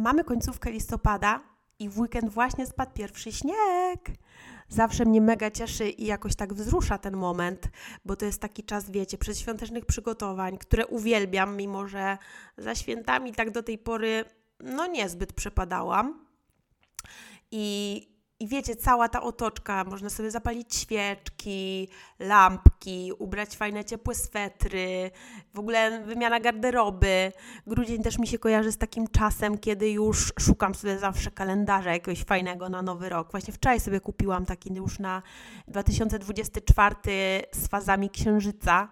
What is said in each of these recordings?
Mamy końcówkę listopada i w weekend właśnie spadł pierwszy śnieg. Zawsze mnie mega cieszy i jakoś tak wzrusza ten moment, bo to jest taki czas, wiecie, przedświątecznych przygotowań, które uwielbiam, mimo że za świętami tak do tej pory no niezbyt przepadałam. I i wiecie, cała ta otoczka, można sobie zapalić świeczki, lampki, ubrać fajne ciepłe swetry, w ogóle wymiana garderoby. Grudzień też mi się kojarzy z takim czasem, kiedy już szukam sobie zawsze kalendarza jakiegoś fajnego na nowy rok. Właśnie wczoraj sobie kupiłam taki już na 2024 z fazami księżyca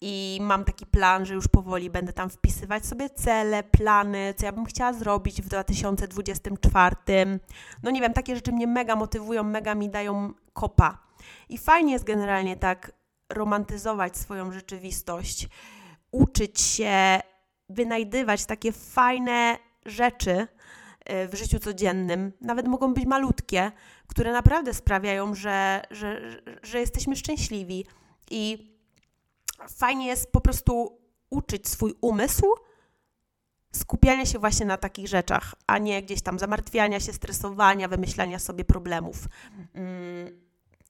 i mam taki plan, że już powoli będę tam wpisywać sobie cele, plany, co ja bym chciała zrobić w 2024. No nie wiem, takie rzeczy mnie mega motywują, mega mi dają kopa. I fajnie jest generalnie tak romantyzować swoją rzeczywistość, uczyć się wynajdywać takie fajne rzeczy e, w życiu codziennym, nawet mogą być malutkie, które naprawdę sprawiają, że, że, że jesteśmy szczęśliwi. I fajnie jest po prostu uczyć swój umysł skupiania się właśnie na takich rzeczach, a nie gdzieś tam zamartwiania się, stresowania, wymyślania sobie problemów. Mm,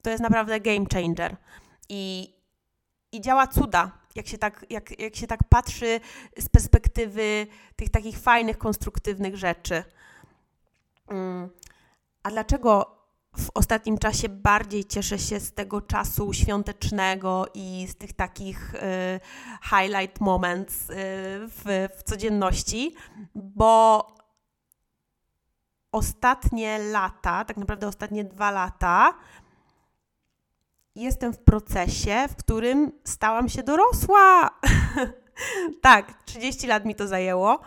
to jest naprawdę game changer. I, i działa cuda, jak się, tak, jak, jak się tak patrzy z perspektywy tych takich fajnych, konstruktywnych rzeczy. Mm, a dlaczego w ostatnim czasie bardziej cieszę się z tego czasu świątecznego i z tych takich y, highlight moments y, w, w codzienności, bo ostatnie lata, tak naprawdę ostatnie dwa lata, jestem w procesie, w którym stałam się dorosła. tak, 30 lat mi to zajęło y,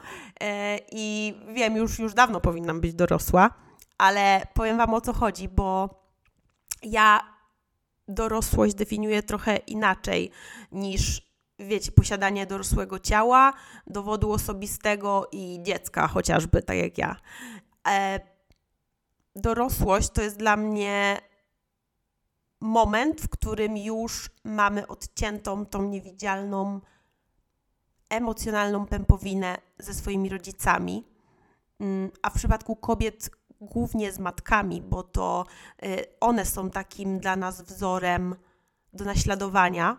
i wiem, już, już dawno powinnam być dorosła ale powiem Wam o co chodzi, bo ja dorosłość definiuję trochę inaczej niż, wiecie, posiadanie dorosłego ciała, dowodu osobistego i dziecka, chociażby, tak jak ja. E, dorosłość to jest dla mnie moment, w którym już mamy odciętą tą niewidzialną, emocjonalną pępowinę ze swoimi rodzicami. Mm, a w przypadku kobiet głównie z matkami, bo to y, one są takim dla nas wzorem do naśladowania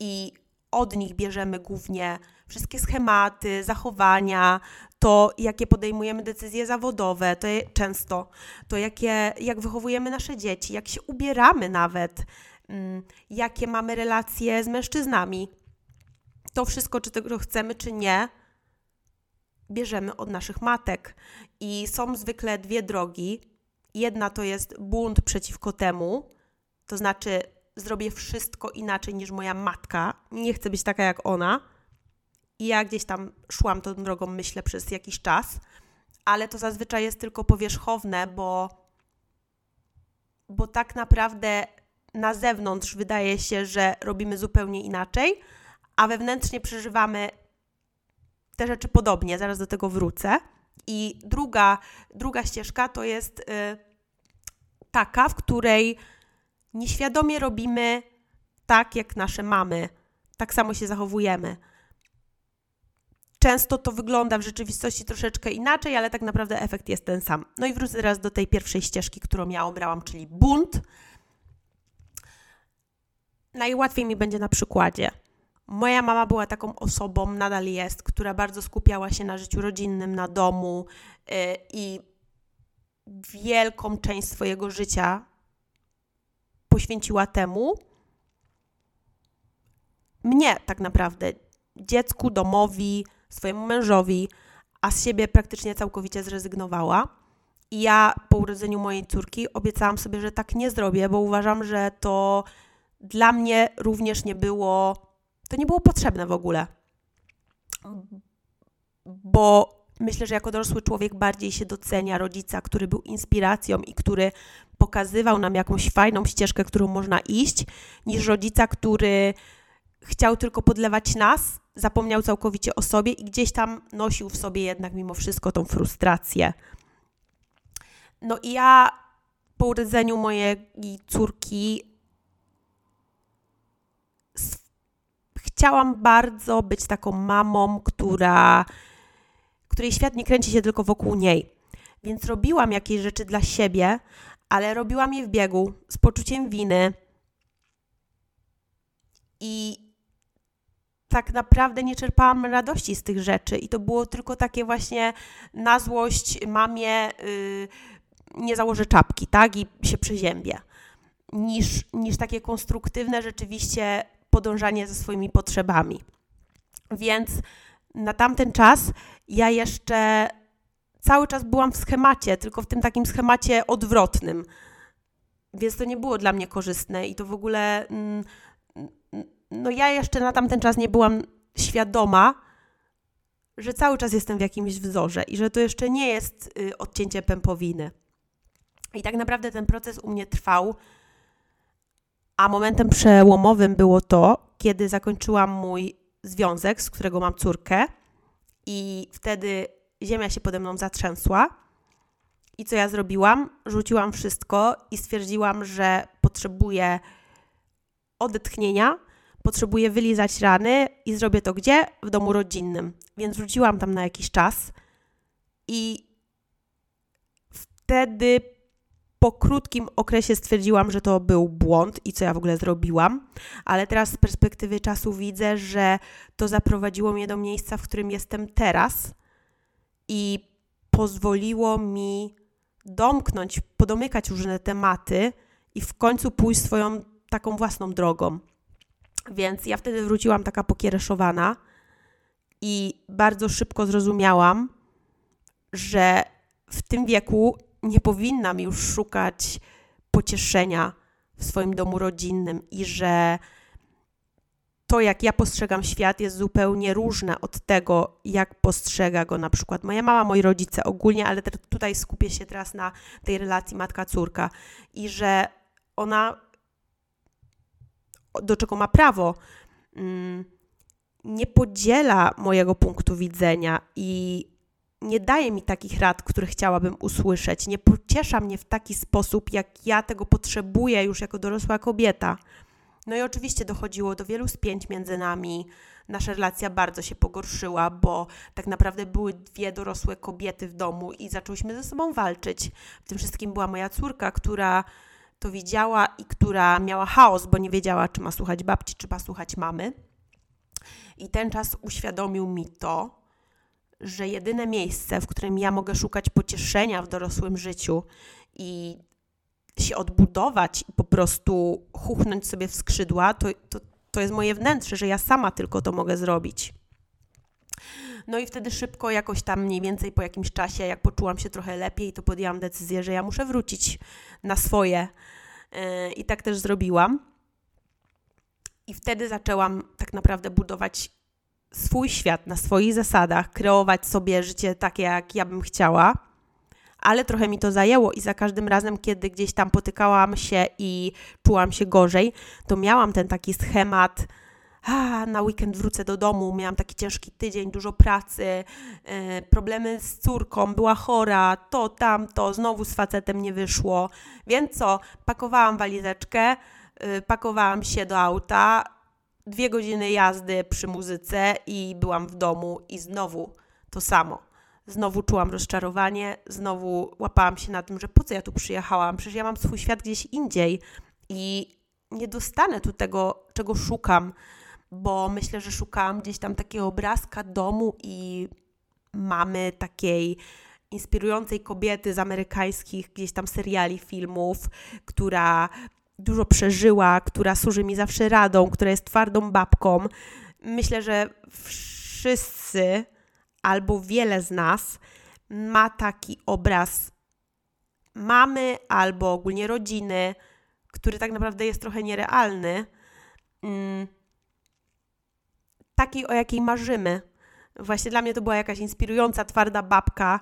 i od nich bierzemy głównie wszystkie schematy, zachowania, to jakie podejmujemy decyzje zawodowe, to często, to jakie, jak wychowujemy nasze dzieci, jak się ubieramy nawet, mm, jakie mamy relacje z mężczyznami. To wszystko, czy tego chcemy, czy nie, bierzemy od naszych matek. I są zwykle dwie drogi. Jedna to jest bunt przeciwko temu, to znaczy zrobię wszystko inaczej niż moja matka, nie chcę być taka jak ona. I ja gdzieś tam szłam tą drogą, myślę, przez jakiś czas, ale to zazwyczaj jest tylko powierzchowne, bo, bo tak naprawdę na zewnątrz wydaje się, że robimy zupełnie inaczej, a wewnętrznie przeżywamy te rzeczy podobnie, zaraz do tego wrócę. I druga, druga ścieżka to jest y, taka, w której nieświadomie robimy tak, jak nasze mamy, tak samo się zachowujemy. Często to wygląda w rzeczywistości troszeczkę inaczej, ale tak naprawdę efekt jest ten sam. No i wrócę teraz do tej pierwszej ścieżki, którą ja obrałam, czyli bunt. Najłatwiej mi będzie na przykładzie. Moja mama była taką osobą, nadal jest, która bardzo skupiała się na życiu rodzinnym, na domu yy, i wielką część swojego życia poświęciła temu. Mnie tak naprawdę, dziecku, domowi, swojemu mężowi, a z siebie praktycznie całkowicie zrezygnowała. I ja po urodzeniu mojej córki obiecałam sobie, że tak nie zrobię, bo uważam, że to dla mnie również nie było to nie było potrzebne w ogóle. Bo myślę, że jako dorosły człowiek bardziej się docenia rodzica, który był inspiracją i który pokazywał nam jakąś fajną ścieżkę, którą można iść, niż rodzica, który chciał tylko podlewać nas, zapomniał całkowicie o sobie i gdzieś tam nosił w sobie jednak mimo wszystko tą frustrację. No i ja po urodzeniu mojej córki chciałam bardzo być taką mamą, która, której świat nie kręci się tylko wokół niej. Więc robiłam jakieś rzeczy dla siebie, ale robiłam je w biegu, z poczuciem winy. I tak naprawdę nie czerpałam radości z tych rzeczy. I to było tylko takie właśnie na złość mamie, yy, nie założę czapki, tak? I się przeziębię. Niż, niż takie konstruktywne rzeczywiście podążanie za swoimi potrzebami. Więc na tamten czas ja jeszcze cały czas byłam w schemacie, tylko w tym takim schemacie odwrotnym. Więc to nie było dla mnie korzystne i to w ogóle. Mm, no, ja jeszcze na tamten czas nie byłam świadoma, że cały czas jestem w jakimś wzorze i że to jeszcze nie jest y, odcięcie pępowiny. I tak naprawdę ten proces u mnie trwał, a momentem przełomowym było to, kiedy zakończyłam mój związek, z którego mam córkę, i wtedy ziemia się pode mną zatrzęsła. I co ja zrobiłam? Rzuciłam wszystko i stwierdziłam, że potrzebuję odetchnienia, potrzebuję wylizać rany i zrobię to gdzie? W domu rodzinnym. Więc rzuciłam tam na jakiś czas i wtedy po krótkim okresie stwierdziłam, że to był błąd i co ja w ogóle zrobiłam, ale teraz z perspektywy czasu widzę, że to zaprowadziło mnie do miejsca, w którym jestem teraz i pozwoliło mi domknąć, podomykać różne tematy i w końcu pójść swoją taką własną drogą. Więc ja wtedy wróciłam taka pokiereszowana i bardzo szybko zrozumiałam, że w tym wieku nie powinnam już szukać pocieszenia w swoim domu rodzinnym i że to, jak ja postrzegam świat, jest zupełnie różne od tego, jak postrzega go na przykład moja mama, moi rodzice ogólnie, ale tutaj skupię się teraz na tej relacji matka-córka i że ona, do czego ma prawo, mm, nie podziela mojego punktu widzenia i nie daje mi takich rad, które chciałabym usłyszeć, nie pociesza mnie w taki sposób, jak ja tego potrzebuję już jako dorosła kobieta. No i oczywiście dochodziło do wielu spięć między nami. Nasza relacja bardzo się pogorszyła, bo tak naprawdę były dwie dorosłe kobiety w domu i zaczęłyśmy ze sobą walczyć. W tym wszystkim była moja córka, która to widziała i która miała chaos, bo nie wiedziała, czy ma słuchać babci, czy ma słuchać mamy. I ten czas uświadomił mi to, że jedyne miejsce, w którym ja mogę szukać pocieszenia w dorosłym życiu i się odbudować i po prostu chuchnąć sobie w skrzydła, to, to, to jest moje wnętrze, że ja sama tylko to mogę zrobić. No i wtedy szybko, jakoś tam mniej więcej po jakimś czasie, jak poczułam się trochę lepiej, to podjęłam decyzję, że ja muszę wrócić na swoje. Yy, I tak też zrobiłam. I wtedy zaczęłam tak naprawdę budować swój świat na swoich zasadach, kreować sobie życie takie, jak ja bym chciała. Ale trochę mi to zajęło i za każdym razem, kiedy gdzieś tam potykałam się i czułam się gorzej, to miałam ten taki schemat. A, na weekend wrócę do domu, miałam taki ciężki tydzień, dużo pracy, yy, problemy z córką, była chora, to, tamto, znowu z facetem nie wyszło. Więc co, pakowałam walizeczkę, yy, pakowałam się do auta, dwie godziny jazdy przy muzyce i byłam w domu i znowu to samo. Znowu czułam rozczarowanie, znowu łapałam się na tym, że po co ja tu przyjechałam? Przecież ja mam swój świat gdzieś indziej i nie dostanę tu tego, czego szukam, bo myślę, że szukałam gdzieś tam takiego obrazka domu i mamy takiej inspirującej kobiety z amerykańskich gdzieś tam seriali, filmów, która dużo przeżyła, która służy mi zawsze radą, która jest twardą babką. Myślę, że wszyscy albo wiele z nas ma taki obraz mamy albo ogólnie rodziny, który tak naprawdę jest trochę nierealny. Mm, takiej, o jakiej marzymy. Właśnie dla mnie to była jakaś inspirująca, twarda babka.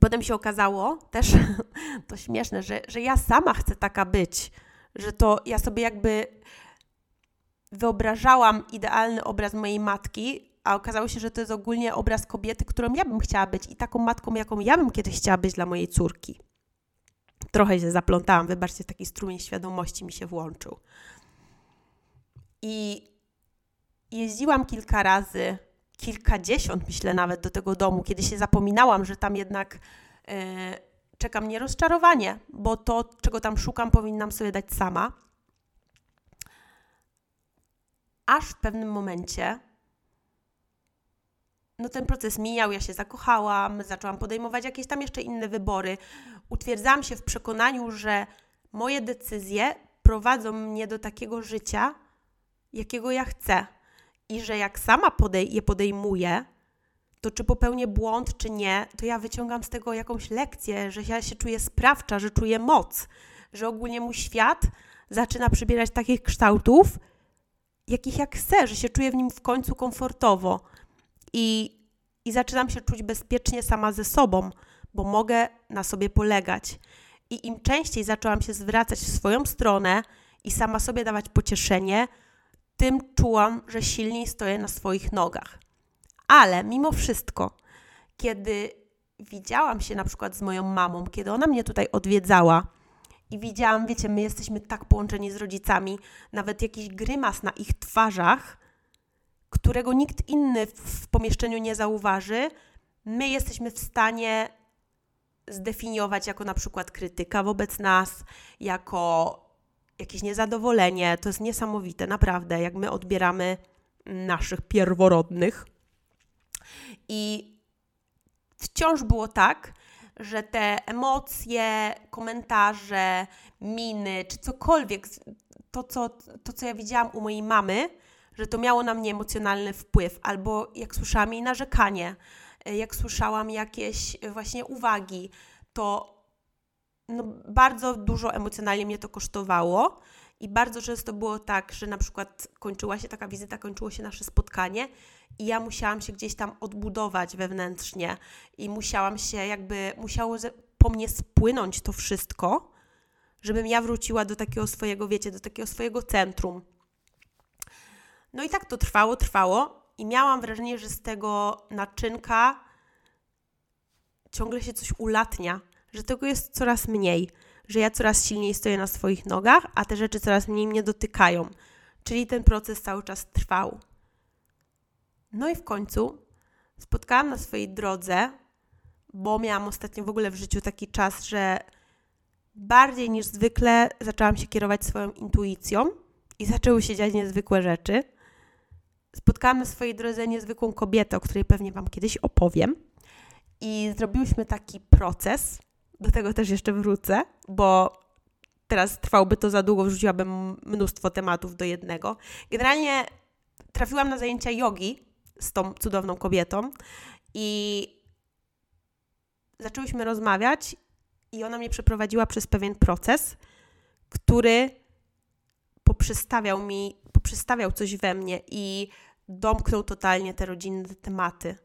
Potem się okazało, też to śmieszne, że, że ja sama chcę taka być że to ja sobie jakby wyobrażałam idealny obraz mojej matki, a okazało się, że to jest ogólnie obraz kobiety, którą ja bym chciała być i taką matką, jaką ja bym kiedyś chciała być dla mojej córki. Trochę się zaplątałam, wybaczcie, taki strumień świadomości mi się włączył. I jeździłam kilka razy kilkadziesiąt, myślę nawet, do tego domu, kiedy się zapominałam, że tam jednak e, czeka mnie rozczarowanie, bo to, czego tam szukam, powinnam sobie dać sama. Aż w pewnym momencie no ten proces mijał, ja się zakochałam, zaczęłam podejmować jakieś tam jeszcze inne wybory. Utwierdzałam się w przekonaniu, że moje decyzje prowadzą mnie do takiego życia, jakiego ja chcę. I że jak sama podej je podejmuję, to czy popełnię błąd, czy nie, to ja wyciągam z tego jakąś lekcję, że ja się czuję sprawcza, że czuję moc, że ogólnie mój świat zaczyna przybierać takich kształtów, jakich jak chcę, że się czuję w nim w końcu komfortowo i, i zaczynam się czuć bezpiecznie sama ze sobą, bo mogę na sobie polegać. I im częściej zaczęłam się zwracać w swoją stronę i sama sobie dawać pocieszenie, tym czułam, że silniej stoję na swoich nogach. Ale mimo wszystko, kiedy widziałam się na przykład z moją mamą, kiedy ona mnie tutaj odwiedzała i widziałam, wiecie, my jesteśmy tak połączeni z rodzicami, nawet jakiś grymas na ich twarzach, którego nikt inny w pomieszczeniu nie zauważy, my jesteśmy w stanie zdefiniować jako na przykład krytyka wobec nas, jako jakieś niezadowolenie. To jest niesamowite, naprawdę, jak my odbieramy naszych pierworodnych. I wciąż było tak, że te emocje, komentarze, miny, czy cokolwiek, to co, to, co ja widziałam u mojej mamy, że to miało na mnie emocjonalny wpływ, albo jak słyszałam jej narzekanie, jak słyszałam jakieś właśnie uwagi, to no, bardzo dużo emocjonalnie mnie to kosztowało. I bardzo często było tak, że na przykład kończyła się taka wizyta, kończyło się nasze spotkanie i ja musiałam się gdzieś tam odbudować wewnętrznie i musiałam się jakby, musiało po mnie spłynąć to wszystko, żebym ja wróciła do takiego swojego, wiecie, do takiego swojego centrum. No i tak to trwało, trwało i miałam wrażenie, że z tego naczynka ciągle się coś ulatnia, że tego jest coraz mniej, że ja coraz silniej stoję na swoich nogach, a te rzeczy coraz mniej mnie dotykają. Czyli ten proces cały czas trwał. No i w końcu spotkałam na swojej drodze, bo miałam ostatnio w ogóle w życiu taki czas, że bardziej niż zwykle zaczęłam się kierować swoją intuicją i zaczęły się dziać niezwykłe rzeczy. Spotkałam na swojej drodze niezwykłą kobietę, o której pewnie Wam kiedyś opowiem. I zrobiłyśmy taki proces, do tego też jeszcze wrócę, bo teraz trwałby to za długo, wrzuciłabym mnóstwo tematów do jednego. Generalnie trafiłam na zajęcia jogi z tą cudowną kobietą i zaczęłyśmy rozmawiać i ona mnie przeprowadziła przez pewien proces, który poprzestawiał mi, poprzestawiał coś we mnie i domknął totalnie te rodzinne tematy.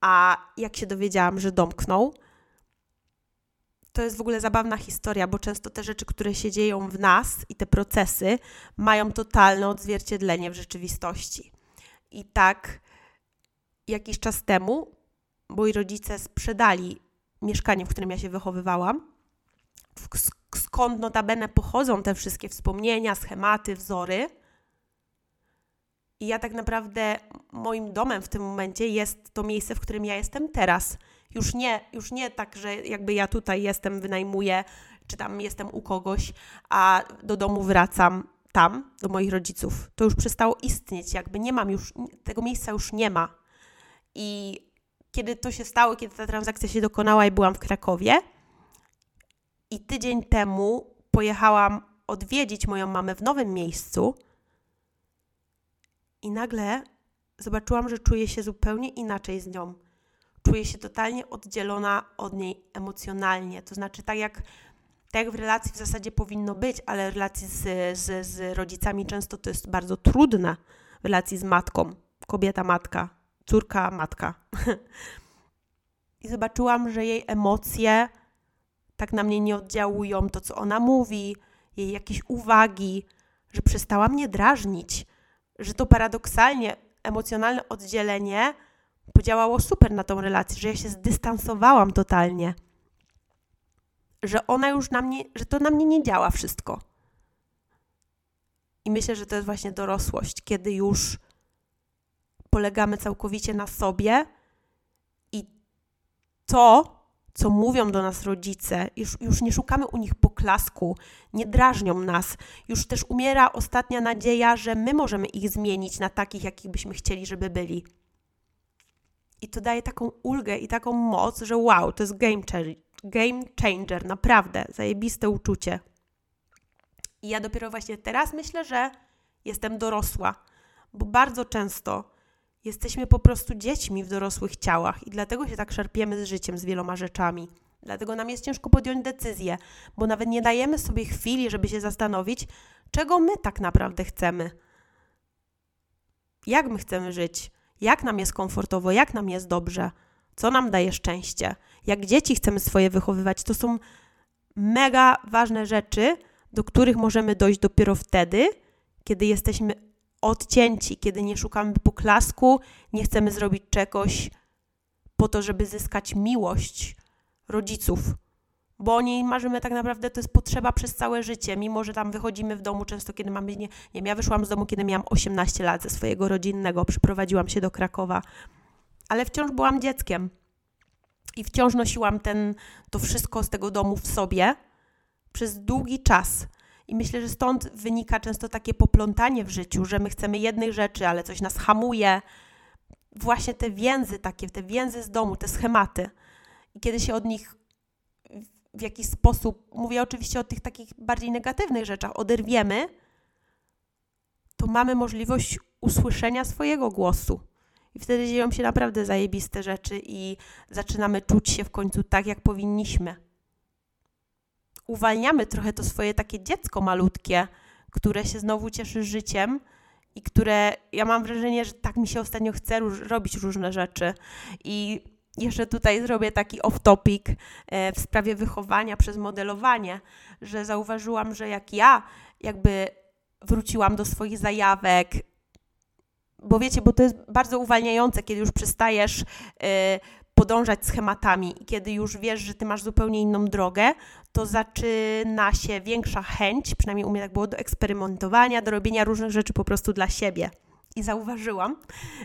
A jak się dowiedziałam, że domknął, to jest w ogóle zabawna historia, bo często te rzeczy, które się dzieją w nas i te procesy mają totalne odzwierciedlenie w rzeczywistości. I tak jakiś czas temu moi rodzice sprzedali mieszkanie, w którym ja się wychowywałam, skąd notabene pochodzą te wszystkie wspomnienia, schematy, wzory. I ja tak naprawdę moim domem w tym momencie jest to miejsce, w którym ja jestem teraz. Już nie, już nie tak, że jakby ja tutaj jestem, wynajmuję, czy tam jestem u kogoś, a do domu wracam tam, do moich rodziców. To już przestało istnieć, jakby nie mam już, tego miejsca już nie ma. I kiedy to się stało, kiedy ta transakcja się dokonała i byłam w Krakowie, i tydzień temu pojechałam odwiedzić moją mamę w nowym miejscu, i nagle zobaczyłam, że czuję się zupełnie inaczej z nią czuję się totalnie oddzielona od niej emocjonalnie. To znaczy, tak jak, tak jak w relacji w zasadzie powinno być, ale w relacji z, z, z rodzicami często to jest bardzo trudne. W relacji z matką, kobieta, matka, córka, matka. I zobaczyłam, że jej emocje tak na mnie nie oddziałują, to co ona mówi, jej jakieś uwagi, że przestała mnie drażnić, że to paradoksalnie emocjonalne oddzielenie podziałało super na tą relację, że ja się zdystansowałam totalnie. Że ona już na mnie, że to na mnie nie działa wszystko. I myślę, że to jest właśnie dorosłość, kiedy już polegamy całkowicie na sobie i to, co mówią do nas rodzice, już, już nie szukamy u nich poklasku, nie drażnią nas. Już też umiera ostatnia nadzieja, że my możemy ich zmienić na takich, jakich byśmy chcieli, żeby byli. I to daje taką ulgę i taką moc, że wow, to jest game changer, game changer naprawdę, zajebiste uczucie. I ja dopiero właśnie teraz myślę, że jestem dorosła, bo bardzo często jesteśmy po prostu dziećmi w dorosłych ciałach i dlatego się tak szarpiemy z życiem, z wieloma rzeczami. Dlatego nam jest ciężko podjąć decyzję, bo nawet nie dajemy sobie chwili, żeby się zastanowić, czego my tak naprawdę chcemy. Jak my chcemy żyć? Jak nam jest komfortowo? Jak nam jest dobrze? Co nam daje szczęście? Jak dzieci chcemy swoje wychowywać? To są mega ważne rzeczy, do których możemy dojść dopiero wtedy, kiedy jesteśmy odcięci, kiedy nie szukamy poklasku, nie chcemy zrobić czegoś po to, żeby zyskać miłość rodziców. Bo o niej marzymy tak naprawdę, to jest potrzeba przez całe życie, mimo że tam wychodzimy w domu często, kiedy mamy, nie, nie ja wyszłam z domu, kiedy miałam 18 lat ze swojego rodzinnego, przyprowadziłam się do Krakowa, ale wciąż byłam dzieckiem i wciąż nosiłam ten, to wszystko z tego domu w sobie przez długi czas. I myślę, że stąd wynika często takie poplątanie w życiu, że my chcemy jednych rzeczy, ale coś nas hamuje. Właśnie te więzy takie, te więzy z domu, te schematy. I kiedy się od nich w jakiś sposób, mówię oczywiście o tych takich bardziej negatywnych rzeczach, oderwiemy, to mamy możliwość usłyszenia swojego głosu. I wtedy dzieją się naprawdę zajebiste rzeczy i zaczynamy czuć się w końcu tak, jak powinniśmy uwalniamy trochę to swoje takie dziecko malutkie, które się znowu cieszy życiem i które, ja mam wrażenie, że tak mi się ostatnio chce robić różne rzeczy. I jeszcze tutaj zrobię taki off-topic e, w sprawie wychowania przez modelowanie, że zauważyłam, że jak ja jakby wróciłam do swoich zajawek, bo wiecie, bo to jest bardzo uwalniające, kiedy już przestajesz e, podążać schematami i kiedy już wiesz, że ty masz zupełnie inną drogę, to zaczyna się większa chęć, przynajmniej u mnie tak było, do eksperymentowania, do robienia różnych rzeczy po prostu dla siebie. I zauważyłam,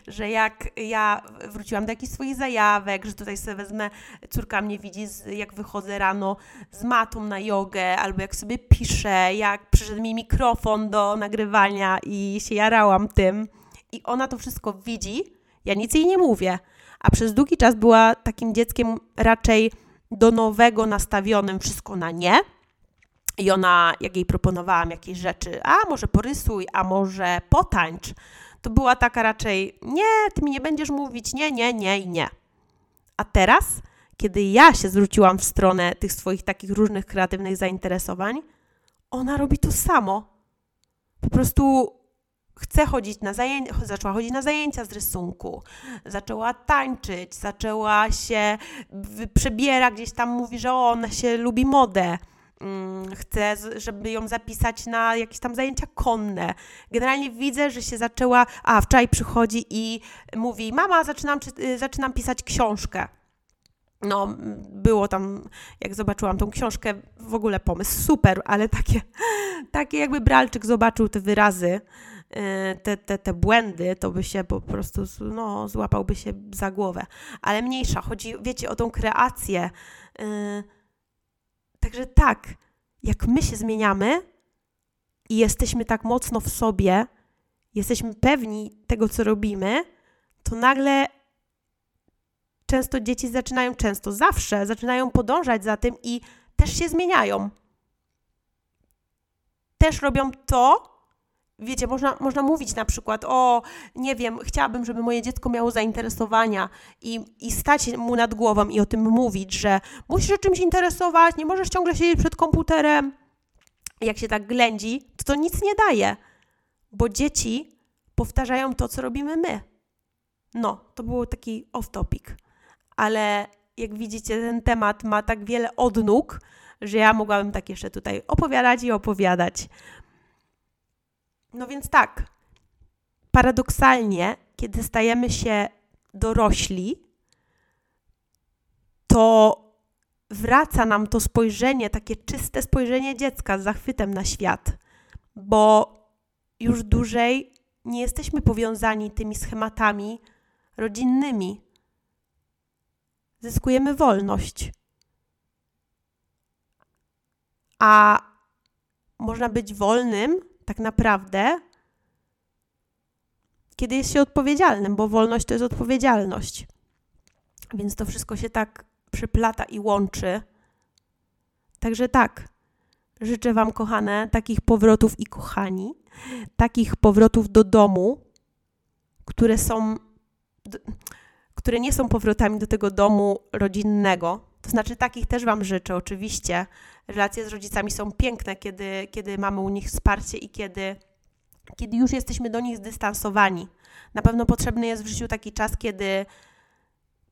że jak ja wróciłam do jakichś swoich zajawek, że tutaj sobie wezmę, córka mnie widzi, jak wychodzę rano z matą na jogę, albo jak sobie piszę, jak przyszedł mi mikrofon do nagrywania i się jarałam tym. I ona to wszystko widzi, ja nic jej nie mówię, a przez długi czas była takim dzieckiem raczej do nowego nastawionym wszystko na nie. I ona, jak jej proponowałam jakieś rzeczy, a może porysuj, a może potańcz, to była taka raczej, nie, ty mi nie będziesz mówić, nie, nie, nie i nie. A teraz, kiedy ja się zwróciłam w stronę tych swoich takich różnych kreatywnych zainteresowań, ona robi to samo. Po prostu chce chodzić na zajęcia, zaczęła chodzić na zajęcia z rysunku, zaczęła tańczyć, zaczęła się, przebiera gdzieś tam, mówi, że ona się lubi modę, mm, chce, żeby ją zapisać na jakieś tam zajęcia konne. Generalnie widzę, że się zaczęła, a wczoraj przychodzi i mówi, mama, zaczynam, y, zaczynam pisać książkę. No, było tam, jak zobaczyłam tą książkę, w ogóle pomysł super, ale takie, takie jakby Bralczyk zobaczył te wyrazy, te, te, te błędy, to by się po prostu, no, złapałby się za głowę. Ale mniejsza, chodzi, wiecie, o tą kreację. Y, także tak, jak my się zmieniamy i jesteśmy tak mocno w sobie, jesteśmy pewni tego, co robimy, to nagle często dzieci zaczynają, często zawsze zaczynają podążać za tym i też się zmieniają. Też robią to, wiecie, można, można mówić na przykład, o, nie wiem, chciałabym, żeby moje dziecko miało zainteresowania i, i stać mu nad głową i o tym mówić, że musisz się czymś interesować, nie możesz ciągle siedzieć przed komputerem. Jak się tak ględzi, to to nic nie daje, bo dzieci powtarzają to, co robimy my. No, to był taki off-topic, ale jak widzicie, ten temat ma tak wiele odnóg, że ja mogłabym tak jeszcze tutaj opowiadać i opowiadać. No więc tak, paradoksalnie, kiedy stajemy się dorośli, to wraca nam to spojrzenie, takie czyste spojrzenie dziecka z zachwytem na świat, bo już dłużej nie jesteśmy powiązani tymi schematami rodzinnymi. Zyskujemy wolność. A można być wolnym tak naprawdę, kiedy jest się odpowiedzialnym, bo wolność to jest odpowiedzialność. Więc to wszystko się tak przyplata i łączy. Także tak, życzę Wam, kochane, takich powrotów i kochani, takich powrotów do domu, które są, które nie są powrotami do tego domu rodzinnego. To znaczy, takich też Wam życzę, oczywiście. Relacje z rodzicami są piękne, kiedy, kiedy mamy u nich wsparcie i kiedy, kiedy już jesteśmy do nich zdystansowani. Na pewno potrzebny jest w życiu taki czas, kiedy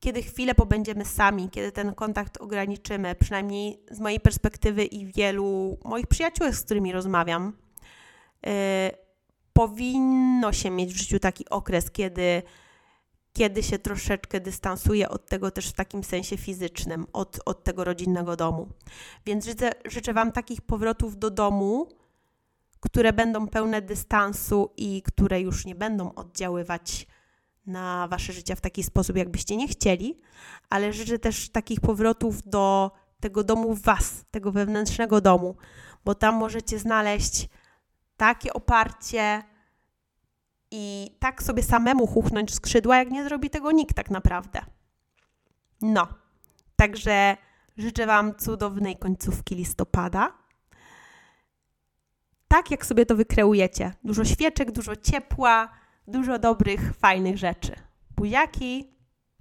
kiedy chwilę pobędziemy sami, kiedy ten kontakt ograniczymy, przynajmniej z mojej perspektywy i wielu moich przyjaciół, z którymi rozmawiam, yy, powinno się mieć w życiu taki okres, kiedy, kiedy się troszeczkę dystansuje od tego też w takim sensie fizycznym, od, od tego rodzinnego domu. Więc życzę, życzę Wam takich powrotów do domu, które będą pełne dystansu i które już nie będą oddziaływać na wasze życie w taki sposób, jakbyście nie chcieli, ale życzę też takich powrotów do tego domu w was, tego wewnętrznego domu, bo tam możecie znaleźć takie oparcie i tak sobie samemu chuchnąć skrzydła, jak nie zrobi tego nikt tak naprawdę. No, także życzę Wam cudownej końcówki listopada. Tak jak sobie to wykreujecie. Dużo świeczek, dużo ciepła, dużo dobrych, fajnych rzeczy. Buziaki!